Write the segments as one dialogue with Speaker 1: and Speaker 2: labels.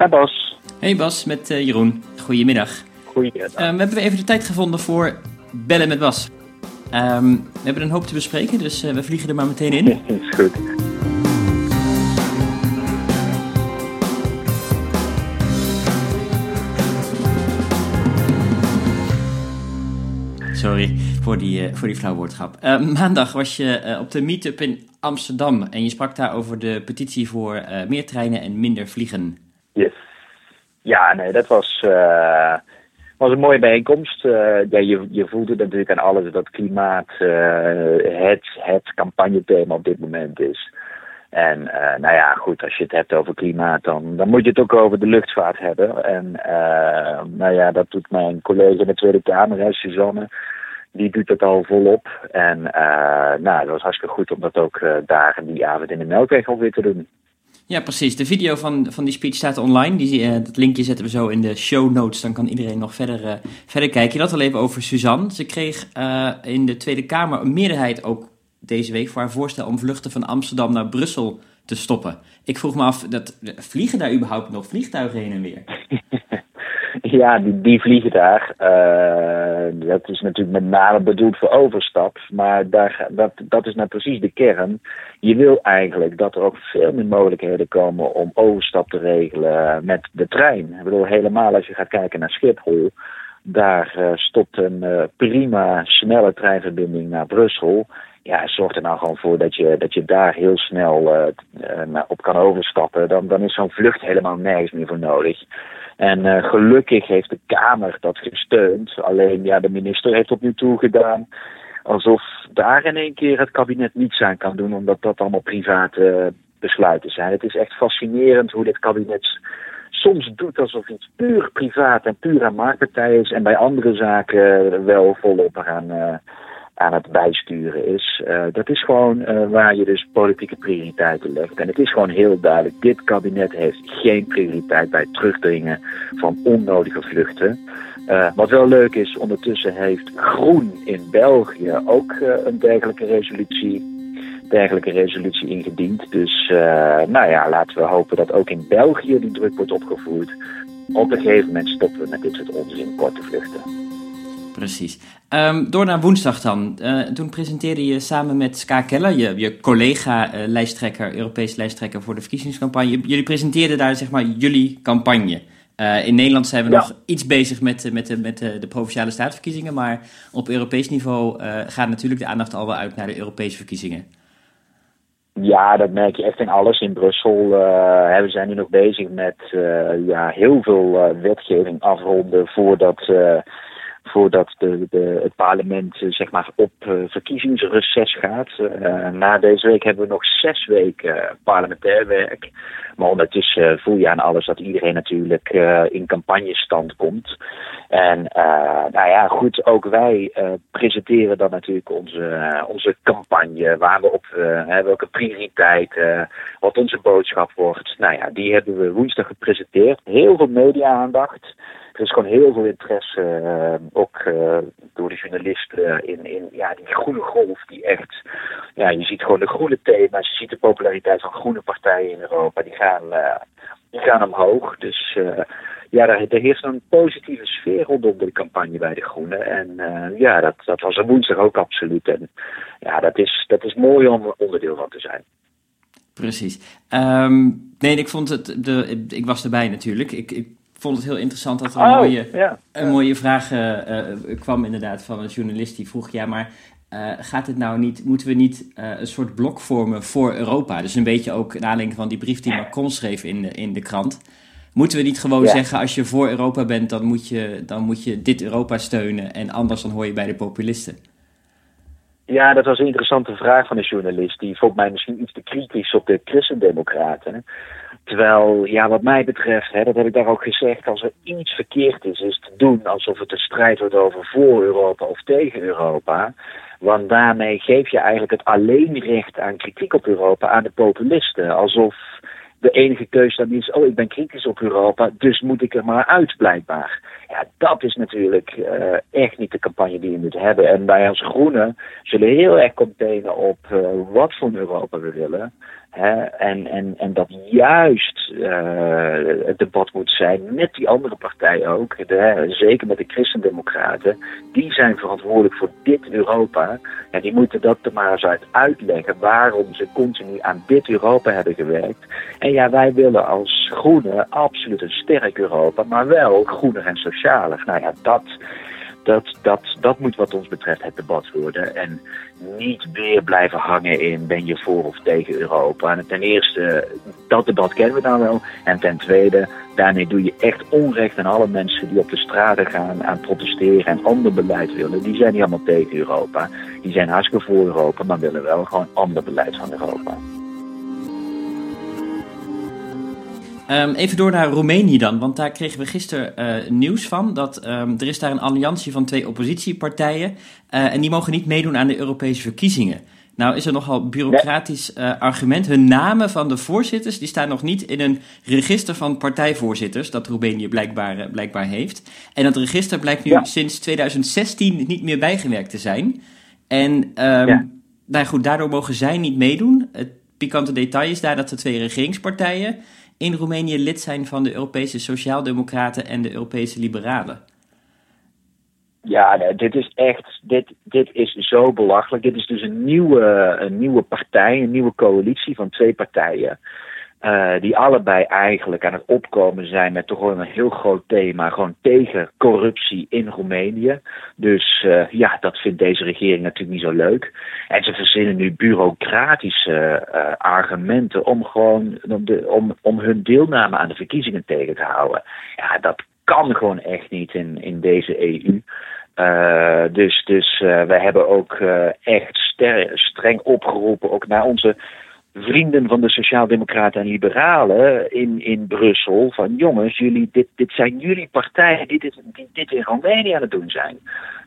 Speaker 1: Hi Bas.
Speaker 2: Hey Bas, met uh, Jeroen. Goedemiddag.
Speaker 1: Goedemiddag.
Speaker 2: Um, we hebben even de tijd gevonden voor Bellen met Bas. Um, we hebben een hoop te bespreken, dus uh, we vliegen er maar meteen in.
Speaker 1: is goed.
Speaker 2: Sorry voor die, uh, voor die flauw woordgrap. Uh, maandag was je op de meetup in Amsterdam en je sprak daar over de petitie voor meer treinen en minder vliegen.
Speaker 1: Ja, nee, dat was, was een mooie bijeenkomst. ja, je, je voelde natuurlijk aan alles dat klimaat het, het campagnethema op dit moment is. En uh, nou ja, goed, als je het hebt over klimaat, dan, dan moet je het ook over de luchtvaart hebben. En uh, nou ja, dat doet mijn collega in de Tweede Kamer, Suzanne, die doet het al volop. En uh, nou, dat was hartstikke goed om dat ook daar en die avond in de Melkweg alweer te doen.
Speaker 2: Ja, precies. De video van, van die speech staat online. Die, dat linkje zetten we zo in de show notes. Dan kan iedereen nog verder, verder kijken. Had al even over Suzanne. Ze kreeg in de Tweede Kamer een meerderheid ook deze week voor haar voorstel om vluchten van Amsterdam naar Brussel te stoppen. Ik vroeg me af, dat, vliegen daar überhaupt nog vliegtuigen heen en weer?
Speaker 1: ja, die, die vliegen daar. Uh, dat is natuurlijk met name bedoeld voor overstap. Maar daar, dat, dat is nou precies de kern. Je wil eigenlijk dat er ook veel meer mogelijkheden komen om overstap te regelen met de trein. Ik bedoel, helemaal als je gaat kijken naar Schiphol. Daar uh, stopt een uh, prima snelle treinverbinding naar Brussel ja, zorg er nou gewoon voor dat je, dat je daar heel snel uh, op kan overstappen. Dan, dan is zo'n vlucht helemaal nergens meer voor nodig. En uh, gelukkig heeft de Kamer dat gesteund. Alleen ja, de minister heeft tot nu toe gedaan alsof daar in één keer het kabinet niets aan kan doen, omdat dat allemaal private besluiten zijn. Het is echt fascinerend hoe dit kabinet soms doet alsof iets puur privaat en puur aan marktpartij is en bij andere zaken wel volop gaan. Uh, aan het bijsturen is. Uh, dat is gewoon uh, waar je dus politieke prioriteiten legt. En het is gewoon heel duidelijk, dit kabinet heeft geen prioriteit bij het terugdringen van onnodige vluchten. Uh, wat wel leuk is, ondertussen heeft Groen in België ook een dergelijke resolutie, dergelijke resolutie ingediend. Dus nou ja, laten we hopen dat ook in België die druk wordt opgevoerd. Op een gegeven moment stoppen we met dit soort onzin korte vluchten.
Speaker 2: Precies. Um, door naar woensdag dan. Uh, toen presenteerde je samen met Ska Keller, je, je collega-lijsttrekker, uh, Europees lijsttrekker voor de verkiezingscampagne. Jullie presenteerden daar zeg maar jullie campagne. Uh, in Nederland zijn we ja. nog iets bezig met, met, de, met de, de provinciale staatsverkiezingen, maar op Europees niveau gaat natuurlijk de aandacht al wel uit naar de Europese verkiezingen.
Speaker 1: Ja, dat merk je echt in alles. In Brussel uh, we zijn nu nog bezig met uh, ja, heel veel wetgeving afronden voordat voordat de, de, het parlement uh, zeg maar op uh, verkiezingsreces gaat. Uh, na deze week hebben we nog zes weken parlementair werk. Maar ondertussen voel je aan alles dat iedereen natuurlijk in campagnestand komt. En nou ja, goed, ook wij presenteren dan natuurlijk onze, onze campagne. Waar we op welke prioriteit, wat onze boodschap wordt. Nou ja, die hebben we woensdag gepresenteerd. Heel veel media-aandacht er is gewoon heel veel interesse, uh, ook uh, door de journalisten, in, in ja, die groene golf. Die echt, ja, je ziet gewoon de groene thema's, je ziet de populariteit van groene partijen in Europa. Die gaan, uh, die gaan omhoog. Dus ja, daar, er heerst een positieve sfeer rondom de campagne bij de Groenen. En ja, dat, dat was er woensdag ook absoluut. En ja, dat is, dat is mooi om onderdeel van te zijn.
Speaker 2: Precies. Um, nee, ik vond het. De, ik was erbij natuurlijk. Ik, ik vond het heel interessant dat er een, oh, mooie, ja. een mooie vraag uh, kwam inderdaad van een journalist die vroeg, ja maar uh, gaat het nou niet, moeten we niet een soort blok vormen voor Europa? Dus een beetje ook aanleiding van die brief die Macron schreef in de, in de krant. Moeten we niet gewoon ja. zeggen, als je voor Europa bent, dan moet, je, dan moet je dit Europa steunen en anders dan hoor je bij de populisten?
Speaker 1: Ja, dat was een interessante vraag van een journalist. Die vond mij misschien iets te kritisch op de christendemocraten. Terwijl, ja, wat mij betreft, hè, dat heb ik daar ook gezegd, als er iets verkeerd is, is te doen alsof het een strijd wordt over voor Europa of tegen Europa. Want daarmee geef je eigenlijk het alleenrecht aan kritiek op Europa aan de populisten. Alsof de enige keuze dan is, oh ik ben kritisch op Europa, dus moet ik er maar uit blijkbaar. Ja, dat is natuurlijk uh, echt niet de campagne die we moeten hebben. En wij als Groenen zullen heel erg containen op uh, wat voor Europa we willen. En, en, en dat juist uh, het debat moet zijn met die andere partijen ook, zeker met de christendemocraten, die zijn verantwoordelijk voor dit Europa. En die moeten dat er maar eens uit uitleggen waarom ze continu aan dit Europa hebben gewerkt. En ja, wij willen als groenen absoluut een sterk Europa, maar wel groener en socialer. Nou ja, dat dat, dat, dat moet wat ons betreft het debat worden. En niet weer blijven hangen in ben je voor of tegen Europa. En ten eerste, dat debat kennen we dan wel. En ten tweede, daarmee doe je echt onrecht aan alle mensen die op de straten gaan aan protesteren en ander beleid willen. Die zijn niet allemaal tegen Europa. Die zijn hartstikke voor Europa, maar willen wel gewoon ander beleid van Europa.
Speaker 2: Um, even door naar Roemenië dan, want daar kregen we gisteren uh, nieuws van. Dat um, er is daar een alliantie van twee oppositiepartijen uh, en die mogen niet meedoen aan de Europese verkiezingen. Nou is er nogal bureaucratisch uh, argument. Hun namen van de voorzitters die staan nog niet in een register van partijvoorzitters dat Roemenië blijkbaar, blijkbaar heeft. En dat register blijkt nu sinds 2016 niet meer bijgewerkt te zijn. En um, ja. nou goed, daardoor mogen zij niet meedoen. Het pikante detail is daar dat de twee regeringspartijen in Roemenië lid zijn van de Europese Sociaaldemocraten en de Europese Liberalen.
Speaker 1: Ja, dit is echt, dit, dit is zo belachelijk. Dit is dus een nieuwe, een nieuwe partij, een nieuwe coalitie van twee partijen. Uh, die allebei eigenlijk aan het opkomen zijn met toch een heel groot thema. Gewoon tegen corruptie in Roemenië. Dus uh, ja, dat vindt deze regering natuurlijk niet zo leuk. En ze verzinnen nu bureaucratische uh, argumenten om gewoon om, de, om, om hun deelname aan de verkiezingen tegen te houden. Ja, dat kan gewoon echt niet in, in deze EU. Dus dus uh, wij hebben ook echt streng opgeroepen, ook naar onze vrienden van de Sociaaldemocraten en Liberalen in, in Brussel. Van jongens, jullie, dit, dit zijn jullie partijen die dit, die dit in Roemenië aan het doen zijn.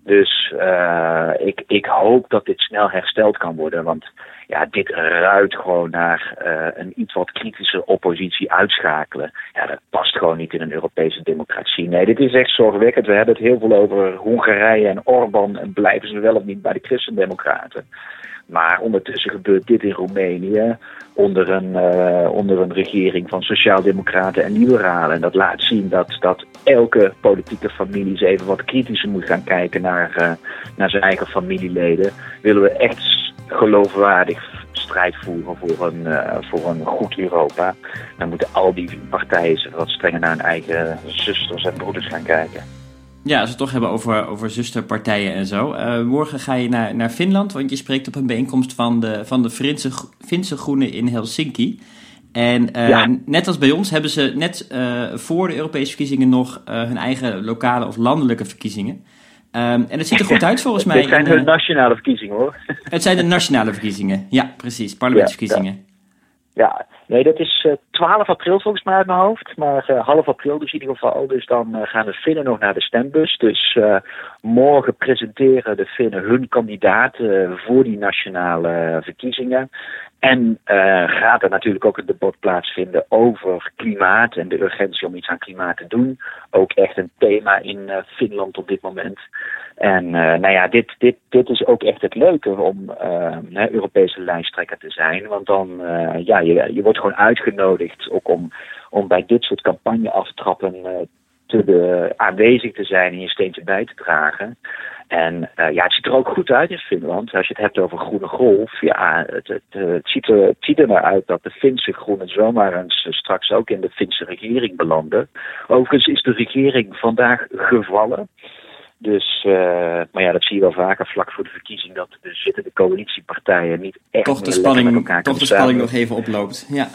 Speaker 1: Dus uh, ik, ik hoop dat dit snel hersteld kan worden. Want ja, dit ruikt gewoon naar uh, een iets wat kritische oppositie uitschakelen. Ja, dat past gewoon niet in een Europese democratie. Nee, dit is echt zorgwekkend. We hebben het heel veel over Hongarije en Orbán. En blijven ze wel of niet bij de christendemocraten. Maar ondertussen gebeurt dit in Roemenië onder een, uh, onder een regering van sociaaldemocraten en liberalen. En dat laat zien dat, dat elke politieke familie eens even wat kritischer moet gaan kijken naar, uh, naar zijn eigen familieleden. Willen we echt geloofwaardig strijd voeren voor een, uh, voor een goed Europa, dan moeten al die partijen wat strenger naar hun eigen zusters en broeders gaan kijken.
Speaker 2: Ja, als we het toch hebben over, over zusterpartijen en zo. Uh, morgen ga je naar, naar Finland, want je spreekt op een bijeenkomst van de, van de Finse, Finse Groenen in Helsinki. En uh, net als bij ons hebben ze net uh, voor de Europese verkiezingen nog hun eigen lokale of landelijke verkiezingen. Um, en het ziet er goed uit volgens mij.
Speaker 1: Het zijn hun nationale verkiezingen hoor.
Speaker 2: Het zijn de nationale verkiezingen, ja precies, parlementsverkiezingen.
Speaker 1: Ja, nee, dat is uh, eh, 12 april volgens mij uit mijn hoofd. Maar uh, half april dus in ieder geval. Dus dan uh, gaan de Finnen nog naar de stembus. Dus morgen presenteren de Finnen hun kandidaat voor die nationale verkiezingen. En gaat er natuurlijk ook een debat plaatsvinden over klimaat en de urgentie om iets aan klimaat te doen. Ook echt een thema in Finland op dit moment. En nou ja, dit, dit, dit is ook echt het leuke om Europese lijsttrekker te zijn. Want dan, ja, je, je wordt gewoon uitgenodigd ook om, om bij dit soort campagneaftrappen te de, aanwezig te zijn en je steentje bij te dragen. En ja, het ziet er ook goed uit in Finland. Als je het hebt over groene golf, ja, het, het, het, ziet, er, het ziet er naar uit dat de Finse groenen zomaar eens straks ook in de Finse regering belanden. Overigens is de regering vandaag gevallen. Dus, uh, maar ja, dat zie je wel vaker vlak voor de verkiezing, dat de zittende coalitiepartijen niet echt
Speaker 2: toch de spanning, met elkaar Toch de spanning nog even oploopt, ja.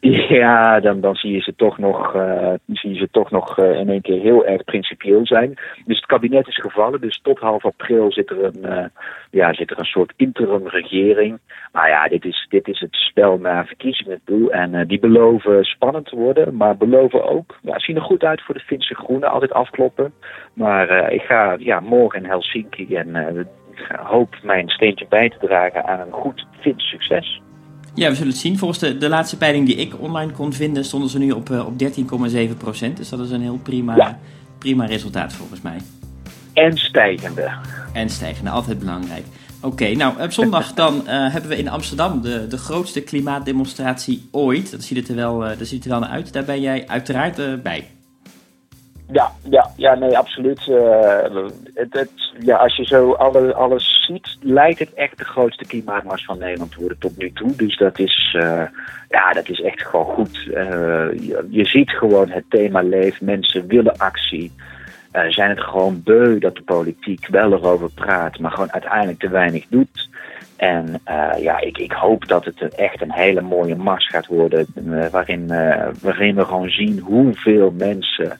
Speaker 1: Ja, dan, dan zie je ze toch nog, uh, zie je ze toch nog uh, in één keer heel erg principieel zijn. Dus het kabinet is gevallen, dus tot half april zit er een, uh, ja, zit er een soort interim regering. Maar ja, dit is, dit is het spel naar verkiezingen toe. En die beloven spannend te worden, maar beloven ook, ja, zien er goed uit voor de Finse Groenen, altijd afkloppen. Maar ik ga ja, morgen in Helsinki en hoop mijn steentje bij te dragen aan een goed Fins succes.
Speaker 2: Ja, we zullen het zien. Volgens de, de laatste peiling die ik online kon vinden, stonden ze nu op, uh, op 13,7 procent. Dus dat is een heel prima, prima resultaat volgens mij.
Speaker 1: En stijgende.
Speaker 2: En stijgende, altijd belangrijk. Oké, nou op zondag dan uh, hebben we in Amsterdam de, de grootste klimaatdemonstratie ooit. Dat ziet, er wel, uh, dat ziet er wel naar uit. Daar ben jij uiteraard bij.
Speaker 1: Ja, ja, ja, nee, absoluut. Het, het, ja, als je zo alle, alles ziet, lijkt het echt de grootste klimaatmars van Nederland worden tot nu toe. Dus dat is, ja, dat is echt gewoon goed. Je, je, ziet gewoon het thema leeft, mensen willen actie. Zijn het gewoon beu dat de politiek wel erover praat, maar gewoon uiteindelijk te weinig doet. En uh, ja, ik, ik hoop dat het echt een hele mooie mars gaat worden. Uh, waarin, waarin we gewoon zien hoeveel mensen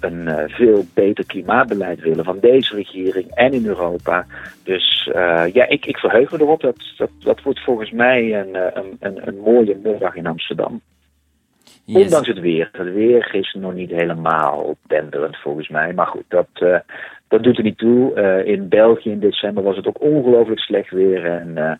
Speaker 1: een veel beter klimaatbeleid willen van deze regering en in Europa. Dus ja, ik, ik verheug me erop. Dat, dat, dat wordt volgens mij een, een, een mooie middag in Amsterdam. Ondanks het weer. Het weer is nog niet helemaal denderend volgens mij. Maar goed, dat, uh, dat doet er niet toe. Uh, in België in december was het ook ongelooflijk slecht weer. En uh,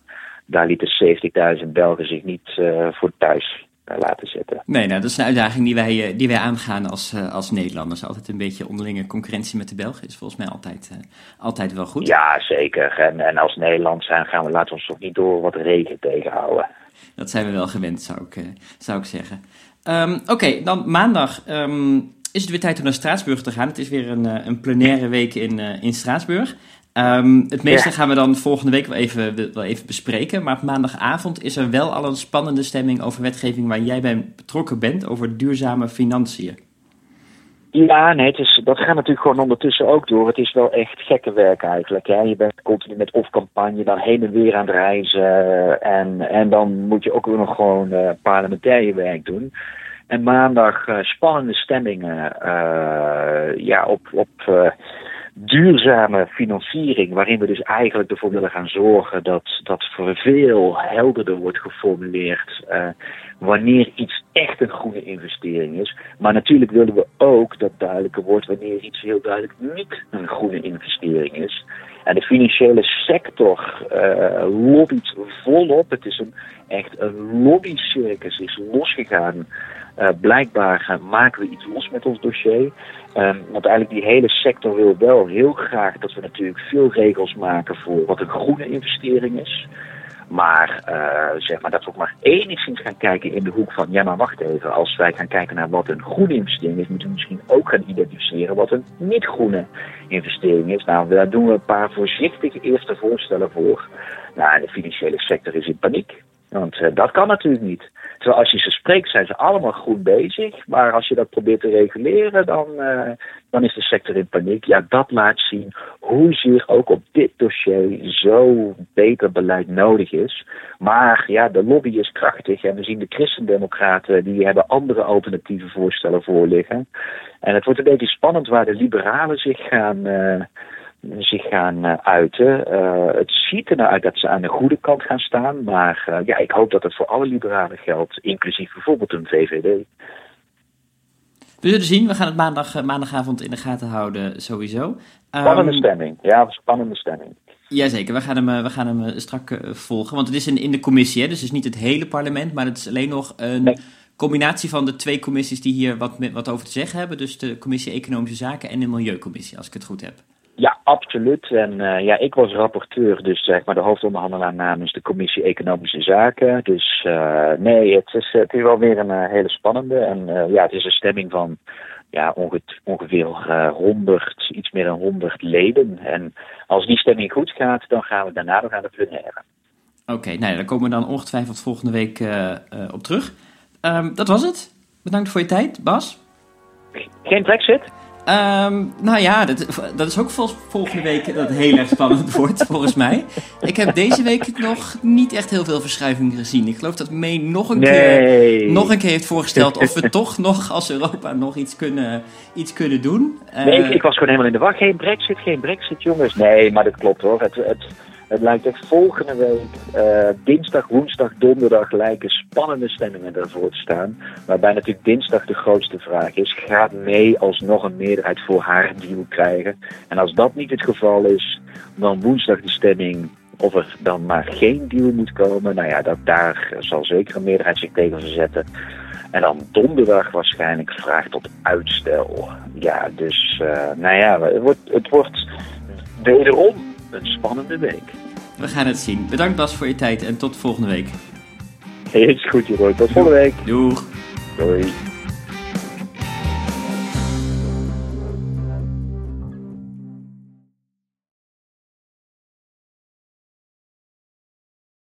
Speaker 1: daar lieten 70.000 Belgen zich niet voor thuis laten zetten.
Speaker 2: Nee, nou, dat is een uitdaging die wij, die wij aangaan als, als Nederlanders. Altijd een beetje onderlinge concurrentie met de Belgen is volgens mij altijd, altijd wel goed.
Speaker 1: Ja, zeker. En, en als Nederland zijn gaan we, laten we ons toch niet door wat regen tegenhouden.
Speaker 2: Dat zijn we wel gewend, zou ik, zou ik zeggen. Um, Oké, dan maandag um, is het weer tijd om naar Straatsburg te gaan. Het is weer een, eh, een plenaire week in, uh, in Straatsburg. Um, het meeste gaan we dan volgende week wel even, wel even bespreken. Maar op maandagavond is er wel al een spannende stemming over wetgeving waar jij bij betrokken bent, over duurzame financiën.
Speaker 1: Ja, nee, dat gaat natuurlijk gewoon ondertussen ook door. Het is wel echt gekke werk eigenlijk. Hè? Je bent continu met of-campagne, dan heen en weer aan het reizen. En, en dan moet je ook nog gewoon uh, parlementaire werk doen. En maandag uh, spannende stemmingen ja, op, op duurzame financiering, waarin we dus eigenlijk ervoor willen gaan zorgen dat, dat voor veel helderder wordt geformuleerd uh, wanneer iets echt een groene investering is. Maar natuurlijk willen we ook dat duidelijker wordt wanneer iets heel duidelijk niet een groene investering is. En de financiële sector uh, lobbyt volop. Het is een, echt een lobbycircus is losgegaan uh, blijkbaar maken we iets los met ons dossier. Um, want eigenlijk die hele sector wil wel heel graag dat we natuurlijk veel regels maken voor wat een groene investering is. Maar, uh, zeg maar dat we ook maar enigszins gaan kijken in de hoek van, ja maar wacht even, als wij gaan kijken naar wat een groene investering is, moeten we misschien ook gaan identificeren wat een niet-groene investering is. Nou, daar doen we een paar voorzichtige eerste voorstellen voor. Nou, de financiële sector is in paniek. Want dat kan natuurlijk niet. Terwijl als je ze spreekt, zijn ze allemaal goed bezig. Maar als je dat probeert te reguleren, dan, uh, dan is de sector in paniek. Ja, dat laat zien hoezeer ook op dit dossier zo beter beleid nodig is. Maar ja, de lobby is krachtig. En we zien de christendemocraten, die hebben andere alternatieve voorstellen voor liggen. En het wordt een beetje spannend waar de liberalen zich gaan... Uh, zich gaan uh, uiten. Uh, het ziet er nou uit dat ze aan de goede kant gaan staan. Maar uh, ja, ik hoop dat het voor alle liberalen geldt, inclusief bijvoorbeeld een VVD.
Speaker 2: We zullen zien, we gaan het maandag, maandagavond in de gaten houden, sowieso.
Speaker 1: Spannende um, stemming, ja, spannende stemming.
Speaker 2: Jazeker, we gaan hem, we gaan hem strak volgen. Want het is in, in de commissie, hè? dus het is niet het hele parlement, maar het is alleen nog een nee. combinatie van de twee commissies die hier wat, wat over te zeggen hebben. Dus de commissie Economische Zaken en de Milieucommissie, als ik het goed heb.
Speaker 1: Absoluut. En uh, ja, ik was rapporteur, dus zeg maar de hoofdonderhandelaar namens de commissie Economische Zaken. Dus uh, nee, het is, het is wel weer een uh, hele spannende. En ja, het is een stemming van ja, onge ongeveer 100, iets meer dan 100 leden. En als die stemming goed gaat, dan gaan we daarna nog aan de plenaire.
Speaker 2: Oké, okay, nou ja, daar komen we dan ongetwijfeld volgende week op terug. Um, dat was het. Bedankt voor je tijd, Bas.
Speaker 1: Geen brexit?
Speaker 2: Um, nou ja, dat, dat is ook volgende week dat heel erg spannend wordt, volgens mij. Ik heb deze week nog niet echt heel veel verschuivingen gezien. Ik geloof dat May nog een, keer, nog een keer heeft voorgesteld of we toch nog als Europa nog iets kunnen, iets kunnen doen.
Speaker 1: Nee, ik, ik, was gewoon helemaal in de wacht. Geen brexit, geen brexit, jongens. Nee, maar dat klopt hoor. Het, het, het lijkt echt volgende week, uh, dinsdag, woensdag, donderdag, lijken spannende stemmingen ervoor te staan. Waarbij natuurlijk dinsdag de grootste vraag is: gaat mee alsnog een meerderheid voor haar deal krijgen? En als dat niet het geval is, dan woensdag de stemming of er dan maar geen deal moet komen. Nou ja, dat, daar zal zeker een meerderheid zich tegen verzetten. En dan donderdag waarschijnlijk vraag tot uitstel. Ja, dus uh, nou ja, het wordt, het wordt wederom een spannende week.
Speaker 2: We gaan het zien. Bedankt Bas voor je tijd en tot volgende week.
Speaker 1: Is goed Jeroen, tot volgende week.
Speaker 2: Doeg.
Speaker 1: Doei.